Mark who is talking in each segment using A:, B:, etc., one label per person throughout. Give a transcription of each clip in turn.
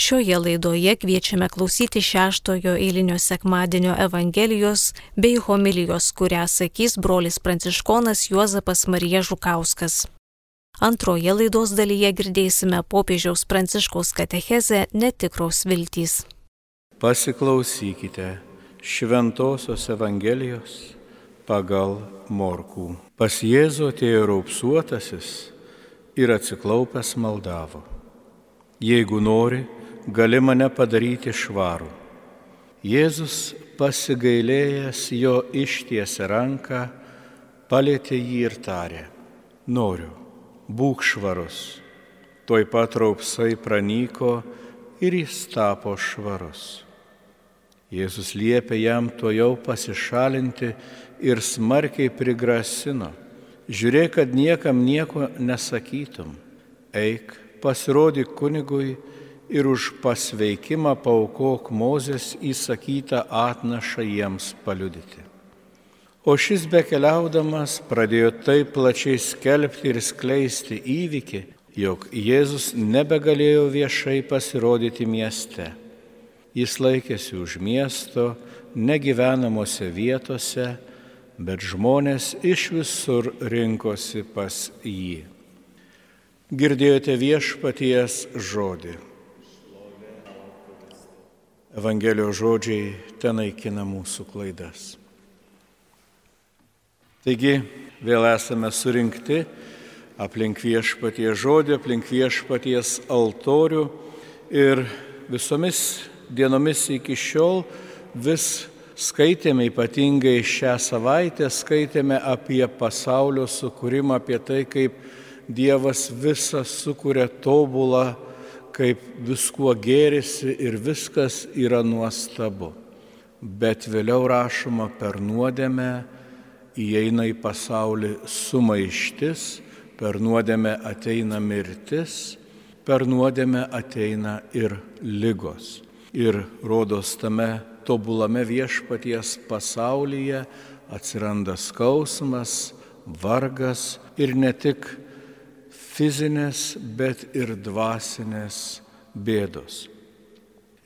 A: Šioje laidoje kviečiame klausyti šeštojo eilinio sekmadienio Evangelijos bei homilijos, kurią sakys brolis pranciškonas Juozapas Marija Žukauskas. Antroje laidos dalyje girdėsime popiežiaus pranciškaus katechezę netikros viltys.
B: Pasiklausykite Šventojios Evangelijos pagal Morkų. Pas Jėzų atėjo raupsuotasis ir atsiklaupęs maldavo. Jeigu nori, gali mane padaryti švarų. Jėzus pasigailėjęs jo ištiesė ranką, palėtė jį ir tarė, noriu, būk švarus. Tuoj pat raupsai pranyko ir jis tapo švarus. Jėzus liepė jam to jau pasišalinti ir smarkiai prigrasino. Žiūrėk, kad niekam nieko nesakytum. Eik, pasirodyk kunigui ir už pasveikimą paukok Mozės įsakytą atnašą jiems paliudyti. O šis bekeliaudamas pradėjo taip plačiai skelbti ir skleisti įvykį, jog Jėzus nebegalėjo viešai pasirodyti mieste. Jis laikėsi už miesto, negyvenamose vietose, bet žmonės iš visur rinkosi pas jį. Girdėjote viešpaties žodį. Evangelijos žodžiai ten naikina mūsų klaidas. Taigi vėl esame surinkti aplink viešpaties žodį, aplink viešpaties altorių ir visomis dienomis iki šiol vis skaitėme, ypatingai šią savaitę skaitėme apie pasaulio sukūrimą, apie tai, kaip Dievas visą sukuria tobulą kaip viskuo gėrisi ir viskas yra nuostabu. Bet vėliau rašoma per nuodėmę įeina į pasaulį sumaištis, per nuodėmę ateina mirtis, per nuodėmę ateina ir lygos. Ir rodos tame tobulame viešpaties pasaulyje atsiranda skausmas, vargas ir ne tik fizinės, bet ir dvasinės bėdos.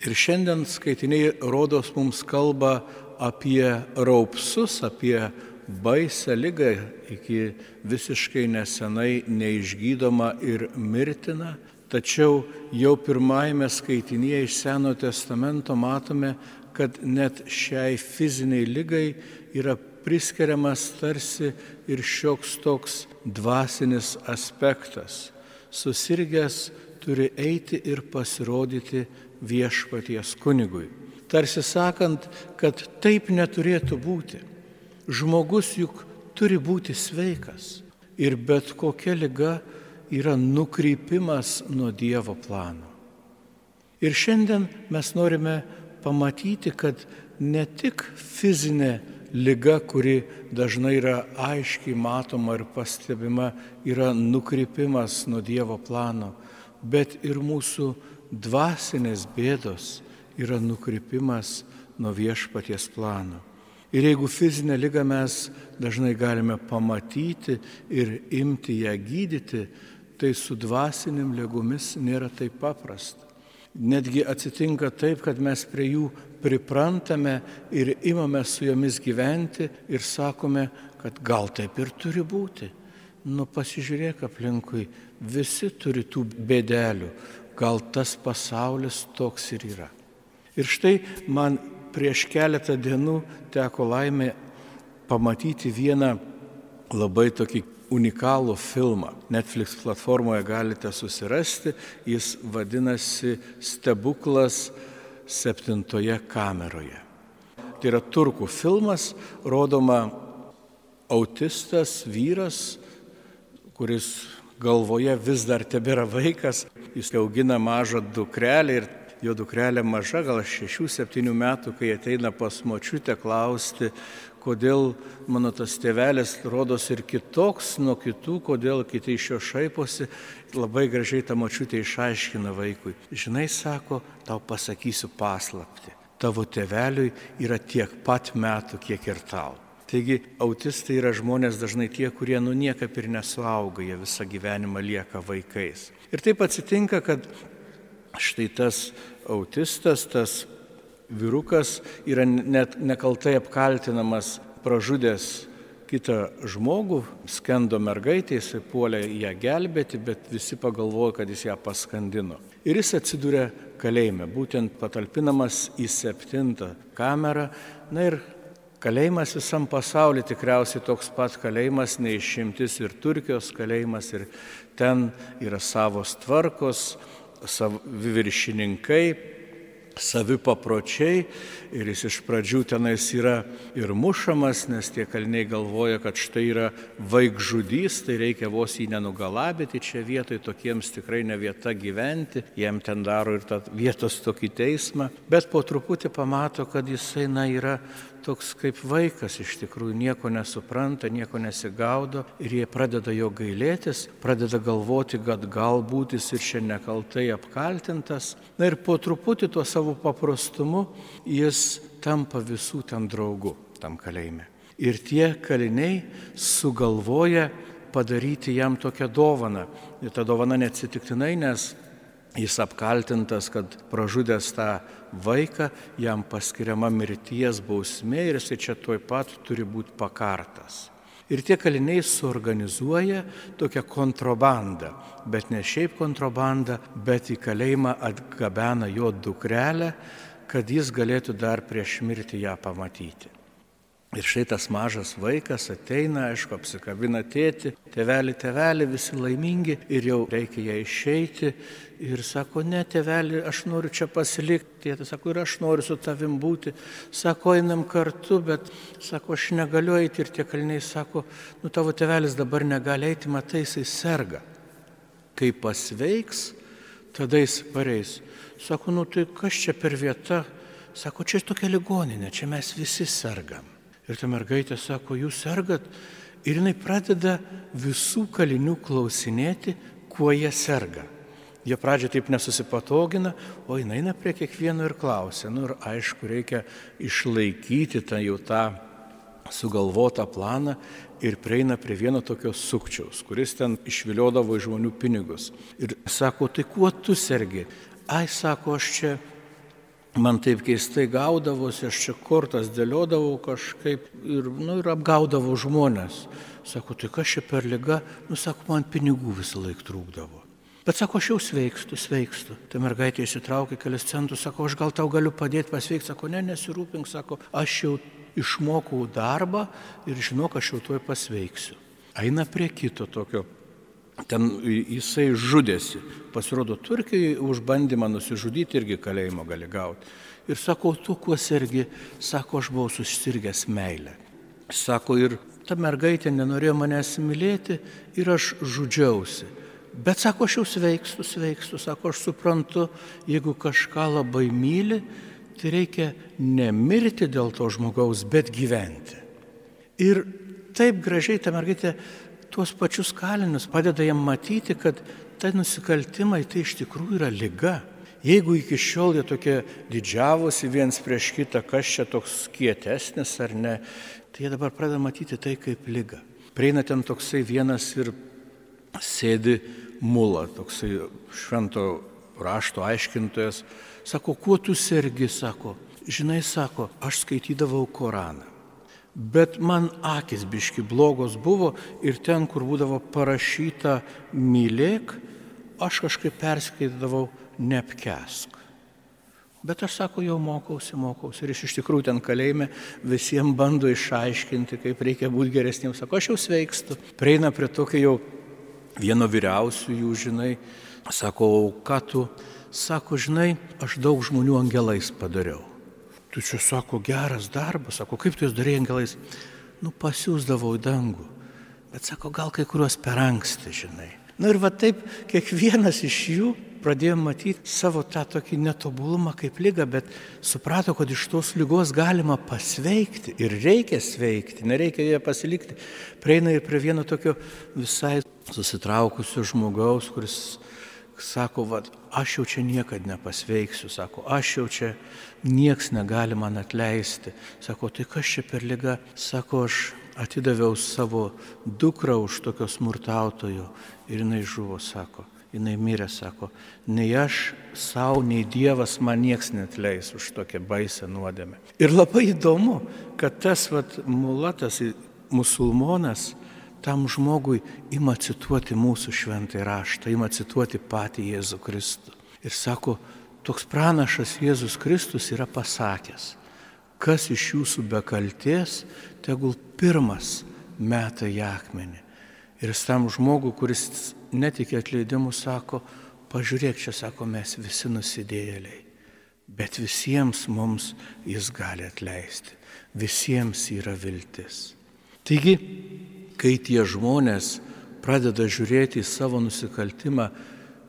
B: Ir šiandien skaitiniai rodos mums kalba apie raupsus, apie baisę lygą iki visiškai nesenai neišgydoma ir mirtina. Tačiau jau pirmajame skaitinėje iš Seno testamento matome, kad net šiai fiziniai lygai yra priskiriamas tarsi ir šioks toks dvasinis aspektas. Susirgęs turi eiti ir pasirodyti viešpaties kunigui. Tarsi sakant, kad taip neturėtų būti. Žmogus juk turi būti sveikas ir bet kokia lyga yra nukrypimas nuo Dievo plano. Ir šiandien mes norime pamatyti, kad ne tik fizinė lyga, kuri dažnai yra aiškiai matoma ir pastebima, yra nukrypimas nuo Dievo plano, bet ir mūsų dvasinės bėdos yra nukrypimas nuo viešpaties plano. Ir jeigu fizinę lygą mes dažnai galime pamatyti ir imti ją gydyti, tai su dvasiniam lygomis nėra taip paprasta. Netgi atsitinka taip, kad mes prie jų priprantame ir imame su jomis gyventi ir sakome, kad gal taip ir turi būti. Nu pasižiūrėk aplinkui, visi turi tų bėdelių, gal tas pasaulis toks ir yra. Ir štai man prieš keletą dienų teko laimė pamatyti vieną labai tokį unikalų filmą. Netflix platformoje galite susirasti, jis vadinasi Stebuklas septintoje kameroje. Tai yra turkų filmas, rodoma autistas vyras, kuris galvoje vis dar tebėra vaikas, jis augina mažą dukrelę ir jo dukrelė maža, gal 6-7 metų, kai ateina pas močiutę klausti, kodėl mano tas tėvelis rodos ir kitoks nuo kitų, kodėl kiti iš jo šaiposi, labai gražiai ta močiutė išaiškina vaikui. Žinai, sako, tau pasakysiu paslapti. Tavo tėveliui yra tiek pat metų, kiek ir tau. Taigi autistai yra žmonės dažnai tie, kurie nu niekaip ir nesuauga, jie visą gyvenimą lieka vaikais. Ir taip atsitinka, kad štai tas autistas, tas vyrukas yra net nekaltai apkaltinamas pražudęs kitą žmogų, skendo mergaitė, jis puolė ją gelbėti, bet visi pagalvojo, kad jis ją paskandino. Ir jis atsidūrė kalėjime, būtent patalpinamas į septintą kamerą. Na ir kalėjimas visam pasauliu tikriausiai toks pat kalėjimas, neišimtis ir Turkijos kalėjimas, ir ten yra savos tvarkos, savi viršininkai, savi papročiai ir jis iš pradžių tenais yra ir mušamas, nes tie kaliniai galvoja, kad štai yra vaikžudys, tai reikia vos jį nenugalabyti čia vietoj, tokiems tikrai ne vieta gyventi, jiem ten daro ir tą vietos tokį teismą, bet po truputį pamato, kad jisai na, yra toks kaip vaikas iš tikrųjų nieko nesupranta, nieko nesigaudo ir jie pradeda jo gailėtis, pradeda galvoti, kad galbūt jis ir šiandien nekaltai apkaltintas. Na ir po truputį tuo savo paprastumu jis tampa visų ten draugų tam kalėjime. Ir tie kaliniai sugalvoja padaryti jam tokią dovaną. Ir ta dovana neatsitiktinai, nes jis apkaltintas, kad pražudęs tą vaiką, jam paskiriama mirties bausmė ir jisai čia tuoj pat turi būti pakartas. Ir tie kaliniai suorganizuoja tokią kontrabandą, bet ne šiaip kontrabandą, bet į kalėjimą atgabena jo dukrelę, kad jis galėtų dar prieš mirtį ją pamatyti. Ir štai tas mažas vaikas ateina, aišku, apsikabina tėti, tėvelį, tėvelį, visi laimingi ir jau reikia ją išeiti. Ir sako, ne, tėvelį, aš noriu čia pasilikti. Tėtis sako, ir aš noriu su tavim būti. Sako, einam kartu, bet sako, aš negaliu eiti. Ir tie kaliniai sako, nu tavo tėvelis dabar negali eiti, matai, jisai serga. Kai pasveiks, tada jis pareis. Sako, nu tai kas čia per vieta? Sako, čia tokia ligoninė, čia mes visi sergam. Ir ta mergaitė sako, jūs sergat. Ir jinai pradeda visų kalinių klausinėti, kuo jie serga. Jie pradžioje taip nesusipatogina, o jinai eina prie kiekvieno ir klausia. Nu ir aišku, reikia išlaikyti tą jau tą sugalvotą planą ir prieina prie vieno tokio sukčiaus, kuris ten išviliodavo iš žmonių pinigus. Ir sako, tai kuo tu sergi? Ai, sako, aš čia man taip keistai gaudavosi, aš čia kortas dėliodavau kažkaip ir, nu, ir apgaudavau žmonės. Sako, tai kas čia per lyga? Nu, sako, man pinigų visą laiką trūkdavo. Bet sako, aš jau sveikstu, sveikstu. Ta mergaitė įsitraukė kelias centus, sako, aš gal tau galiu padėti pasveikti. Sako, ne, nesirūpink, sako, aš jau išmokau darbą ir žinok, aš jau tuoj pasveiksiu. Eina prie kito tokio ten jisai žudėsi. Pasirodo, Turkijai už bandymą nusižudyti irgi kalėjimo gali gauti. Ir sako, tu kuo sergi, sako, aš buvau susirgęs meilę. Sako, ir ta mergaitė nenorėjo manęs mylėti ir aš žudžiausi. Bet sako, aš jau sveikstu, sveikstu, sako, aš suprantu, jeigu kažką labai myli, tai reikia nemirti dėl to žmogaus, bet gyventi. Ir taip gražiai ta mergaitė tuos pačius kalinius, padeda jam matyti, kad tai nusikaltimai tai iš tikrųjų yra lyga. Jeigu iki šiol jie tokie didžiavosi viens prieš kitą, kas čia toks kietesnis ar ne, tai jie dabar pradeda matyti tai kaip lyga. Prieina ten toksai vienas ir sėdi mula, toksai švento rašto aiškintojas, sako, kuo tu sergi, sako, žinai, sako, aš skaitydavau Koraną. Bet man akis biški blogos buvo ir ten, kur būdavo parašyta mylėk, aš kažkaip perskaitydavau neapkesk. Bet aš sako, jau mokausi, mokausi. Ir iš tikrųjų ten kalėjime visiems bando išaiškinti, kaip reikia būti geresniems. Sako, aš jau sveikstu. Prieina prie tokio jau vieno vyriausių jų, žinai. Sako, ką tu? Sako, žinai, aš daug žmonių angelais padariau tu čia sako geras darbas, sako, kaip tu jūs darėjai angelais, nu pasiūsdavau į dangų, bet sako, gal kai kuriuos per anksti, žinai. Na nu, ir va taip kiekvienas iš jų pradėjo matyti savo tą tokį netobulumą kaip lygą, bet suprato, kad iš tos lygos galima pasveikti ir reikia sveikti, nereikia joje pasilikti. Prieina ir prie vieno tokio visai susitraukusio žmogaus, kuris sako, va, aš jau čia niekada nepasveiksiu, sako, aš jau čia nieks negali man atleisti. Sako, tai kas čia per lyga? Sako, aš atidaviau savo dukrą už tokio smurtautojo ir jinai žuvo, sako. jinai mirė, sako, nei aš savo, nei Dievas man nieks net leis už tokią baisę nuodėmę. Ir labai įdomu, kad tas vat, mulatas, musulmonas, tam žmogui ima cituoti mūsų šventąjį raštą, ima cituoti patį Jėzų Kristų. Ir sako, toks pranašas Jėzus Kristus yra pasakęs, kas iš jūsų be kalties, tegul pirmas meta į akmenį. Ir tam žmogui, kuris netikė atleidimu, sako, pažiūrėk, čia sako, mes visi nusidėjėliai. Bet visiems mums jis gali atleisti. Visiems yra viltis. Taigi, kai tie žmonės pradeda žiūrėti į savo nusikaltimą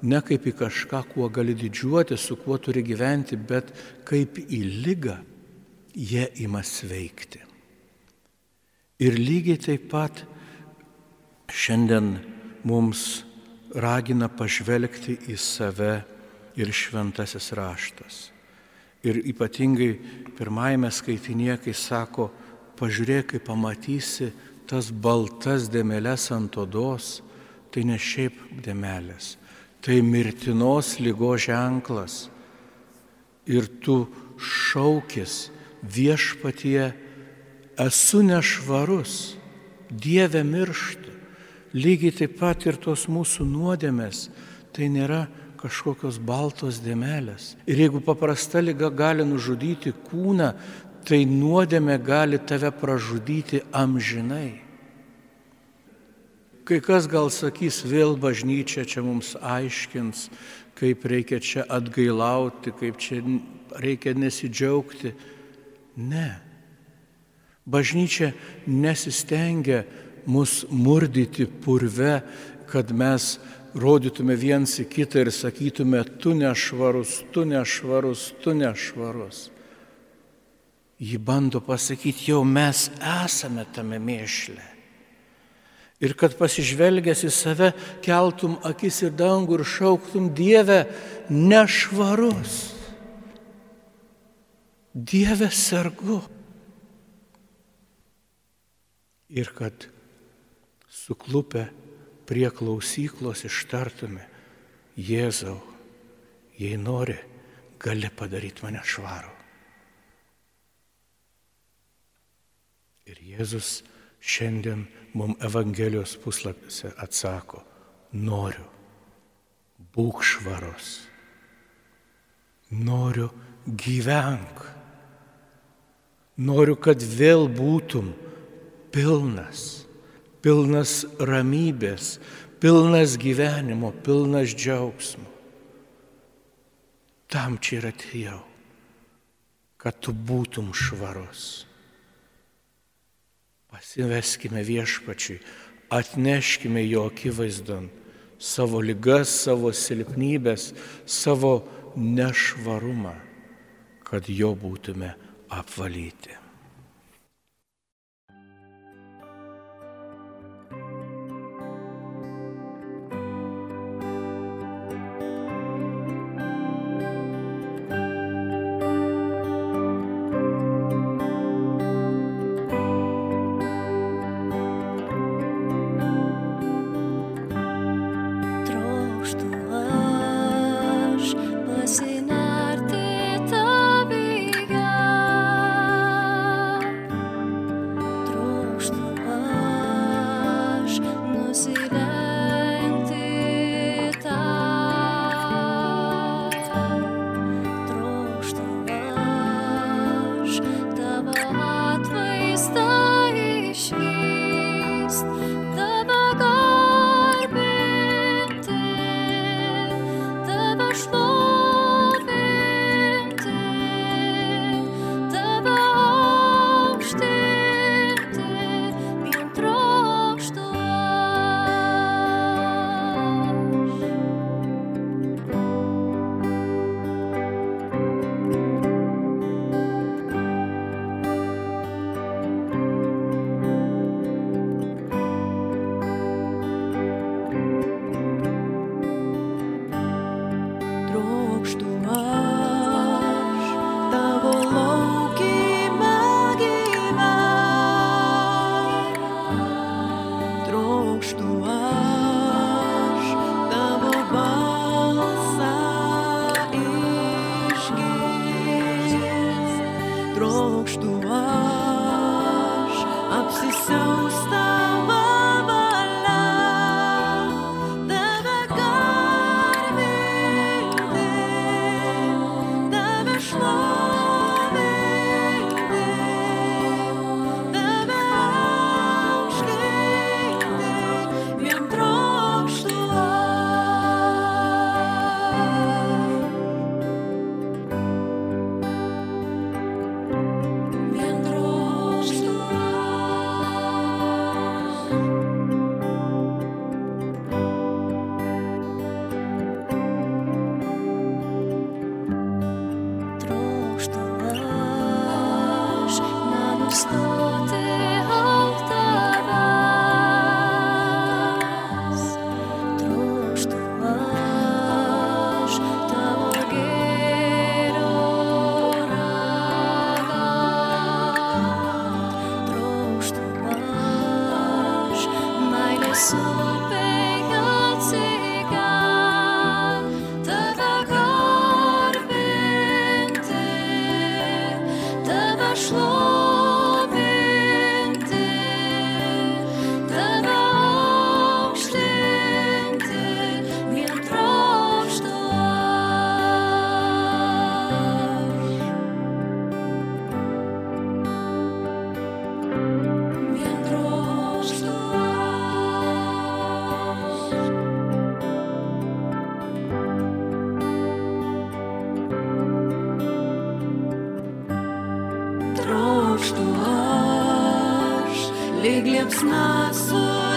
B: ne kaip į kažką, kuo gali didžiuoti, su kuo turi gyventi, bet kaip į lygą, jie ima sveikti. Ir lygiai taip pat šiandien mums ragina pažvelgti į save ir šventasis raštas. Ir ypatingai pirmajame skaitinėje, kai sako, pažiūrėk, kai pamatysi tas baltas dėmelės ant odos, tai ne šiaip dėmelės, tai mirtinos lygo ženklas. Ir tu šaukis viešpatie, esu nešvarus, Dieve mirštu. Lygiai taip pat ir tos mūsų nuodėmės, tai nėra kažkokios baltos dėmelės. Ir jeigu paprasta lyga gali nužudyti kūną, tai nuodėmė gali tave pražudyti amžinai. Kai kas gal sakys, vėl bažnyčia čia mums aiškins, kaip reikia čia atgailauti, kaip čia reikia nesidžiaugti. Ne. Bažnyčia nesistengia mus murdyti purve, kad mes rodytume viens į kitą ir sakytume, tu nešvarus, tu nešvarus, tu nešvarus. Ji bando pasakyti, jau mes esame tame mėšle. Ir kad pasižvelgęs į save keltum akis į dangų ir šauktum Dievę nešvarus. Dieve sergu. Ir kad suklupę prie klausyklos ištartume, Jėzau, jei nori, gali padaryti mane švarų. Ir Jėzus šiandien mums Evangelijos puslapiuose atsako, noriu, būk švarus, noriu gyvenk, noriu, kad vėl būtum pilnas pilnas ramybės, pilnas gyvenimo, pilnas džiaugsmo. Tam čia ir atėjau, kad tu būtum švarus. Pasiveskime viešpačiui, atneškime jo akivaizdon savo lygas, savo silpnybės, savo nešvarumą, kad jo būtume apvalyti. trokštų aš, lyg liepsna su.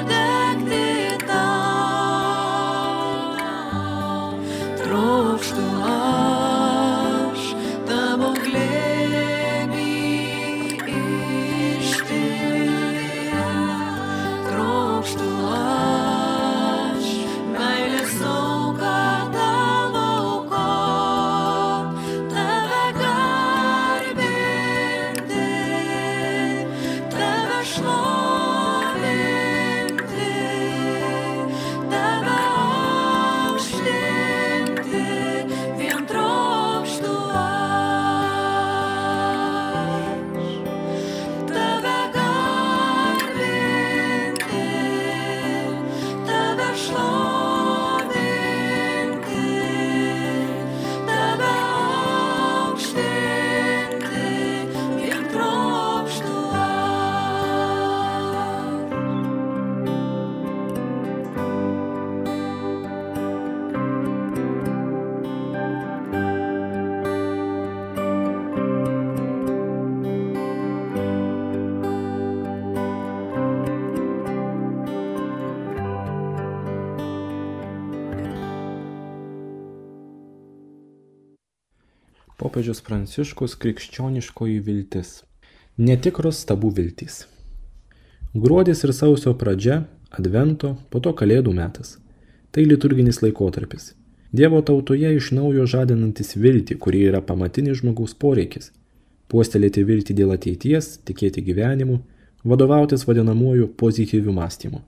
C: Popiežius Pranciškus krikščioniškoji viltis. Netikros stabų viltys. Gruodis ir sausio pradžia, advento, po to kalėdų metas. Tai liturginis laikotarpis. Dievo tautoje iš naujo žadinantis viltį, kuri yra pamatinis žmogaus poreikis. Puostelėti viltį dėl ateities, tikėti gyvenimu, vadovautis vadinamuoju pozityviu mąstymu.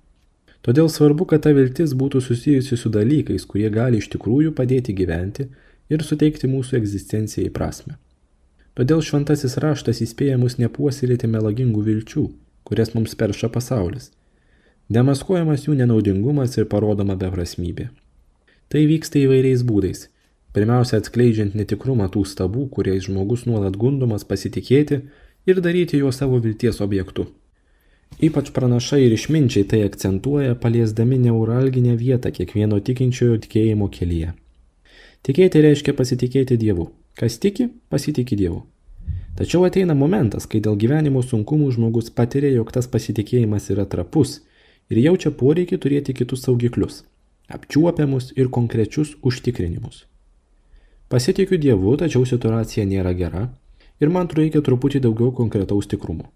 C: Todėl svarbu, kad ta viltis būtų susijusi su dalykais, kurie gali iš tikrųjų padėti gyventi ir suteikti mūsų egzistencijai prasme. Todėl šventasis raštas įspėja mus nepuoselėti melagingų vilčių, kurias mums perša pasaulis. Demaskuojamas jų nenaudingumas ir parodoma beprasmybė. Tai vyksta įvairiais būdais. Pirmiausia, atskleidžiant netikrumą tų stabų, kuriais žmogus nuolat gundomas pasitikėti ir daryti juos savo vilties objektu. Ypač pranašai ir išminčiai tai akcentuoja, paliesdami neuralginę vietą kiekvieno tikinčiojo tikėjimo kelyje. Tikėti reiškia pasitikėti Dievu. Kas tiki, pasitikė Dievu. Tačiau ateina momentas, kai dėl gyvenimo sunkumų žmogus patiria, jog tas pasitikėjimas yra trapus ir jaučia poreikį turėti kitus saugiklius - apčiuopiamus ir konkrečius užtikrinimus. Pasitikiu Dievu, tačiau situacija nėra gera ir man reikia truputį daugiau konkretaus tikrumo.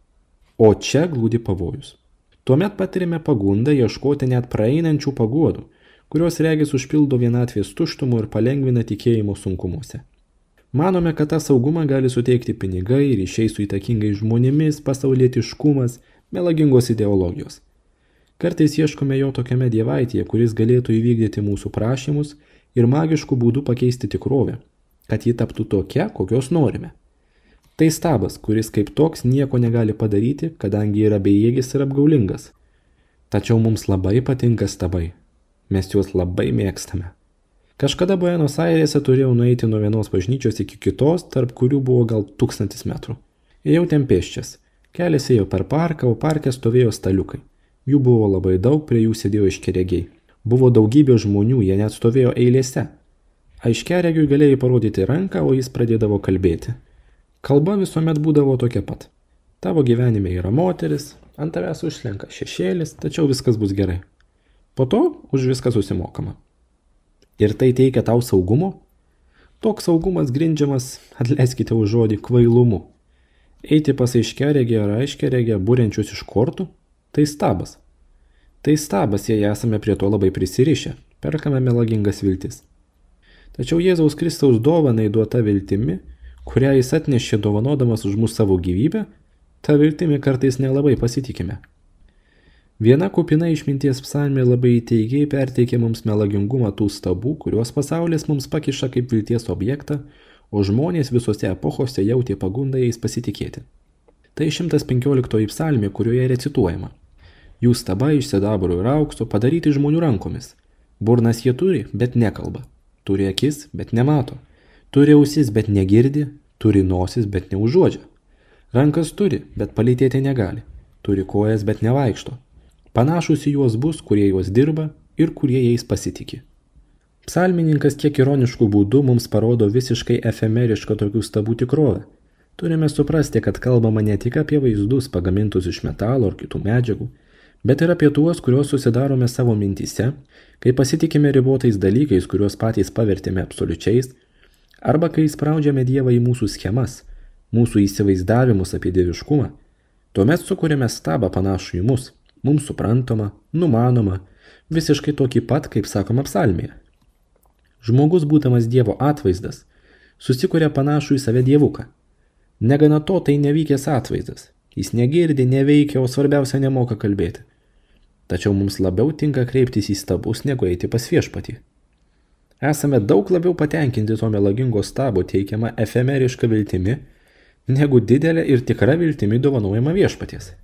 C: O čia glūdi pavojus. Tuomet patirime pagundą ieškoti net praeinančių paguodų, kurios regis užpildo vienatvės tuštumų ir palengvina tikėjimo sunkumuose. Manome, kad tą saugumą gali suteikti pinigai, ryšiai su įtakingais žmonėmis, pasaulietiškumas, melagingos ideologijos. Kartais ieškome jo tokiame dievaitėje, kuris galėtų įvykdyti mūsų prašymus ir magiškų būdų pakeisti tikrovę, kad ji taptų tokia, kokios norime. Tai stabas, kuris kaip toks nieko negali padaryti, kadangi yra bejėgis ir apgaulingas. Tačiau mums labai patinka stabai. Mes juos labai mėgstame. Kažkada Buenos Airėse turėjau nueiti nuo vienos bažnyčios iki kitos, tarp kurių buvo gal tūkstantis metrų. Ėjau ten pėščias. Kelias ėjo per parką, o parke stovėjo staliukai. Jų buvo labai daug, prie jų sėdėjo iškeregiai. Buvo daugybė žmonių, jie net stovėjo eilėse. Aiškeregiui galėjai parodyti ranką, o jis pradėdavo kalbėti. Kalba visuomet būdavo tokia pat. Tavo gyvenime yra moteris, ant tavęs užslenka šešėlis, tačiau viskas bus gerai. Po to už viską susimokama. Ir tai teikia tau saugumo? Toks saugumas grindžiamas, atleiskite už žodį, kvailumu. Eiti pas aiškeregę ar aiškeregę, būrenčius iš kortų - tai stabas. Tai stabas, jei esame prie to labai prisirišę, perkame melagingas viltis. Tačiau Jėzaus Kristaus dovanai duota viltimi, kurią jis atnešė dovanodamas už mūsų savo gyvybę, tą viltimi kartais nelabai pasitikime. Viena kupina išminties psalmė labai įteigiai perteikia mums melagingumą tų stabų, kuriuos pasaulis mums pakiša kaip vilties objektą, o žmonės visose epochose jautė pagundą jais pasitikėti. Tai 115 psalmė, kurioje recituojama. Jų stabai iš sedabro ir aukso padaryti žmonių rankomis. Burnas jie turi, bet nekalba. Turi akis, bet nemato. Turi ausis, bet negirdi. Turi nosis, bet neužuodžia. Rankas turi, bet palytėti negali. Turi kojas, bet nevaikšto. Panašus į juos bus, kurie juos dirba ir kurie jais pasitikė. Psalmininkas kiek ironiškų būdų mums parodo visiškai efemerišką tokių stabų tikrovę. Turime suprasti, kad kalbama ne tik apie vaizdus pagamintus iš metalo ar kitų medžiagų, bet ir apie tuos, kuriuos susidarome savo mintyse, kai pasitikime ribotais dalykais, kuriuos patys pavertėme absoliučiais, arba kai spraudžiame Dievą į mūsų schemas, mūsų įsivaizdavimus apie dieviškumą, tuomet sukūrėme stabą panašų į mus, mums suprantamą, numanomą, visiškai tokį pat, kaip sakoma psalmėje. Žmogus būdamas Dievo atvaizdas, susikuria panašų į save dievuką. Negana to, tai nevykęs atvaizdas. Jis negirdi, neveikia, o svarbiausia nemoka kalbėti. Tačiau mums labiau tinka kreiptis į stabus, negu eiti pas viešpatį. Esame daug labiau patenkinti to melagingo stabo teikiamą efemerišką viltimi, negu didelę ir tikrą viltimi dovanojama viešpaties.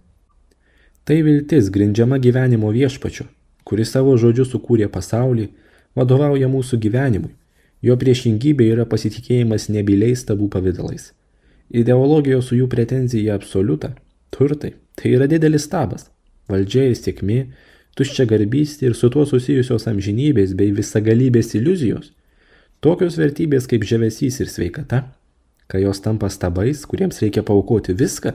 C: Tai viltis grindžiama gyvenimo viešpačiu, kuris savo žodžiu sukūrė pasaulį, vadovauja mūsų gyvenimui. Jo priešingybė yra pasitikėjimas nebyliais stabų pavydalais. Ideologijos su jų pretenzija į absoliutą, turtai, tai yra didelis stabas valdžia ir sėkmė, tuščia garbystė ir su tuo susijusios amžinybės bei visagalybės iliuzijos, tokios vertybės kaip žavesys ir sveikata, kai jos tampa stabais, kuriems reikia paukoti viską,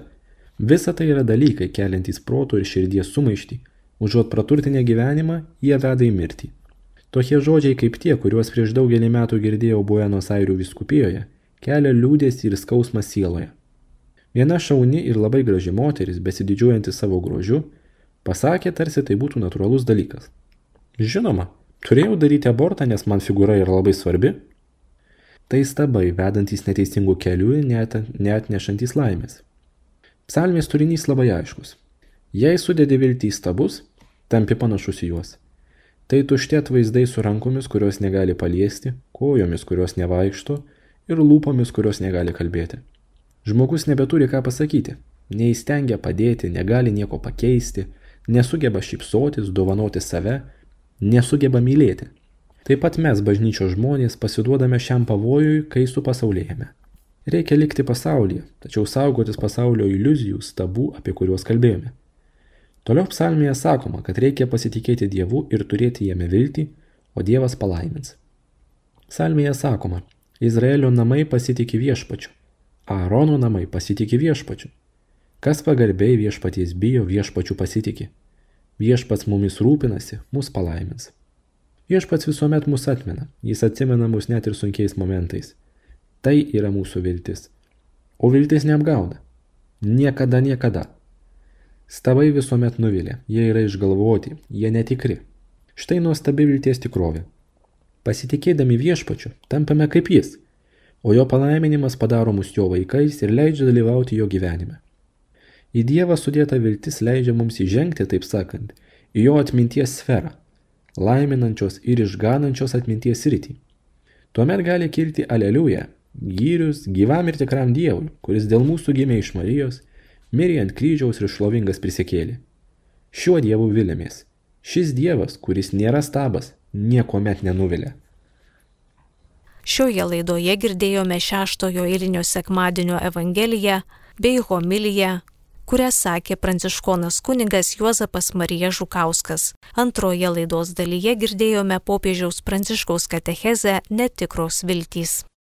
C: visa tai yra dalykai keliantys protų ir širdies sumaištį, užuot praturtinę gyvenimą, jie veda į mirtį. Tokie žodžiai kaip tie, kuriuos prieš daugelį metų girdėjau Buenos Airių viskupijoje, kelia liūdėsi ir skausmą sieloje. Viena šauni ir labai graži moteris, besididžiuojanti savo grožiu, Pasakė, tarsi tai būtų natūralus dalykas. Žinoma, turėjau daryti abortą, nes man figūra yra labai svarbi. Tai stabai, vedantys neteisingų kelių ir net, neatnešantis laimės. Psalmės turinys labai aiškus. Jei sudedi viltį į stabus, tampi panašus į juos. Tai tušti atvaizdai su rankomis, kurios negali paliesti, kojomis, kurios nevaikšto ir lūpomis, kurios negali kalbėti. Žmogus nebeturi ką pasakyti, neįstengia padėti, negali nieko pakeisti, nesugeba šypsotis, dovanoti save, nesugeba mylėti. Taip pat mes, bažnyčios žmonės, pasiduodame šiam pavojui, kai supasaulėjame. Reikia likti pasaulyje, tačiau saugotis pasaulio iliuzijų, stabų, apie kuriuos kalbėjome. Toliau psalmėje sakoma, kad reikia pasitikėti Dievu ir turėti jame viltį, o Dievas palaimins. Psalmėje sakoma, Izraelio namai pasitikė viešpačiu, Aarono namai pasitikė viešpačiu, Kas pagarbiai viešpaties bijo, viešpačių pasitikė. Viešpats mumis rūpinasi, mus palaimins. Viešpats visuomet mus atmena, jis atsimena mus net ir sunkiais momentais. Tai yra mūsų viltis. O viltis neapgauna. Niekada, niekada. Stabai visuomet nuvilia, jie yra išgalvoti, jie netikri. Štai nuostabi vilties tikrovė. Pasitikėdami viešpačiu, tampame kaip jis, o jo palaiminimas padaro mus jo vaikais ir leidžia dalyvauti jo gyvenime. Į Dievą sudėta viltis leidžia mums įžengti, taip sakant, į jo atminties sferą, laiminančios ir išganančios atminties rytį. Tuomet gali kilti aleliuja, gyrius gyvam ir tikram Dievui, kuris dėl mūsų gimė iš Marijos, mirė ant kryžiaus ir šlovingas prisikėlė. Šiuo Dievu vilėmės. Šis Dievas, kuris nėra stabas, niekuomet nenuvilia.
A: Šioje laidoje girdėjome šeštojo eilinio sekmadienio Evangeliją bei homiliją, kurią sakė pranciškonas kunigas Juozapas Marija Žukauskas. Antroje laidos dalyje girdėjome popiežiaus pranciškaus katechezę netikros viltys.